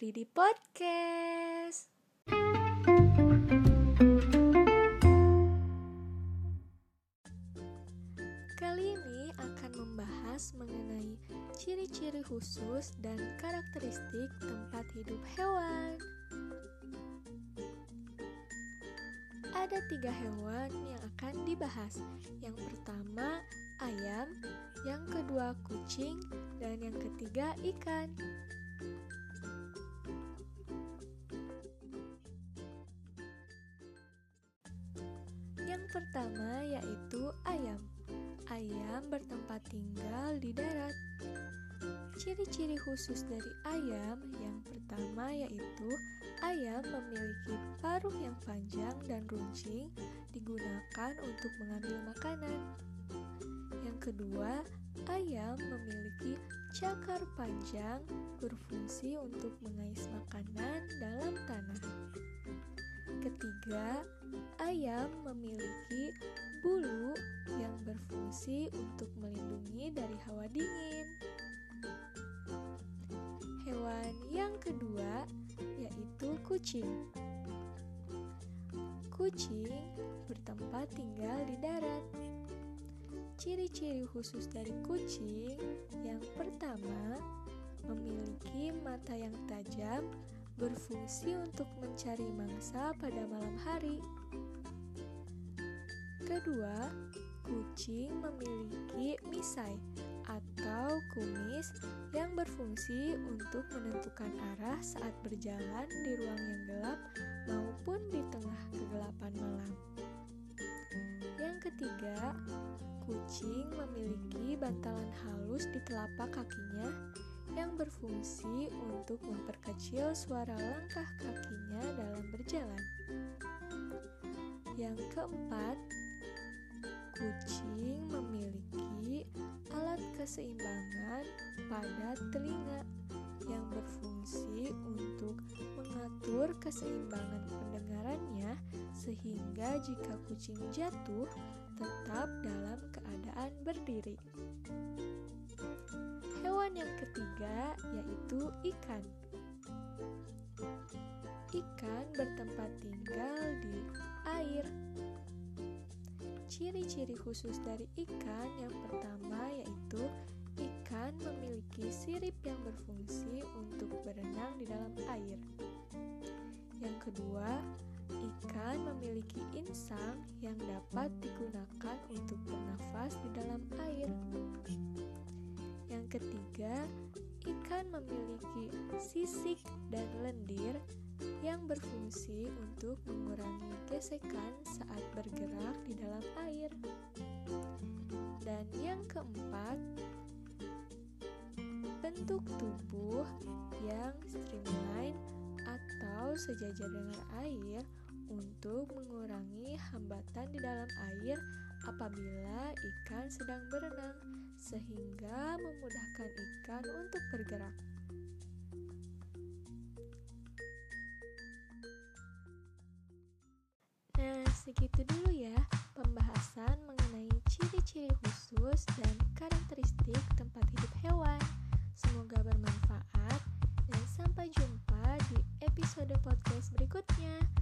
Ridi Podcast. Kali ini akan membahas mengenai ciri-ciri khusus dan karakteristik tempat hidup hewan. Ada tiga hewan yang akan dibahas. Yang pertama, ayam, yang kedua, kucing, dan yang ketiga, ikan. Yang pertama yaitu ayam. Ayam bertempat tinggal di darat. Ciri-ciri khusus dari ayam yang pertama yaitu ayam memiliki paruh yang panjang dan runcing digunakan untuk mengambil makanan. Yang kedua, ayam memiliki cakar panjang berfungsi untuk mengais makanan dalam tanah. Ketiga, ayam memiliki bulu yang berfungsi untuk melindungi dari hawa dingin. Hewan yang kedua yaitu kucing. Kucing bertempat tinggal di darat. Ciri-ciri khusus dari kucing yang pertama memiliki mata yang tajam berfungsi untuk mencari mangsa pada malam hari. Kedua, kucing memiliki misai atau kumis yang berfungsi untuk menentukan arah saat berjalan di ruang yang gelap maupun di tengah kegelapan malam. Kucing memiliki bantalan halus di telapak kakinya yang berfungsi untuk memperkecil suara langkah kakinya dalam berjalan. Yang keempat, kucing memiliki alat keseimbangan pada telinga yang berfungsi untuk mengatur keseimbangan pendengarannya sehingga jika kucing jatuh tetap dalam keadaan berdiri. Hewan yang ketiga yaitu ikan. Ikan bertempat tinggal di air. Ciri-ciri khusus dari ikan yang pertama yaitu ikan memiliki sirip yang berfungsi untuk berenang di dalam air. Yang kedua, ikan memiliki insang yang dapat digunakan untuk bernafas di dalam air. Yang ketiga, ikan memiliki sisik dan lendir yang berfungsi untuk mengurangi gesekan saat bergerak di dalam air. Dan yang keempat, bentuk tubuh yang streamline sejajar dengan air untuk mengurangi hambatan di dalam air apabila ikan sedang berenang sehingga memudahkan ikan untuk bergerak. Nah, segitu dulu ya pembahasan mengenai ciri-ciri khusus dan karakteristik episode podcast berikutnya.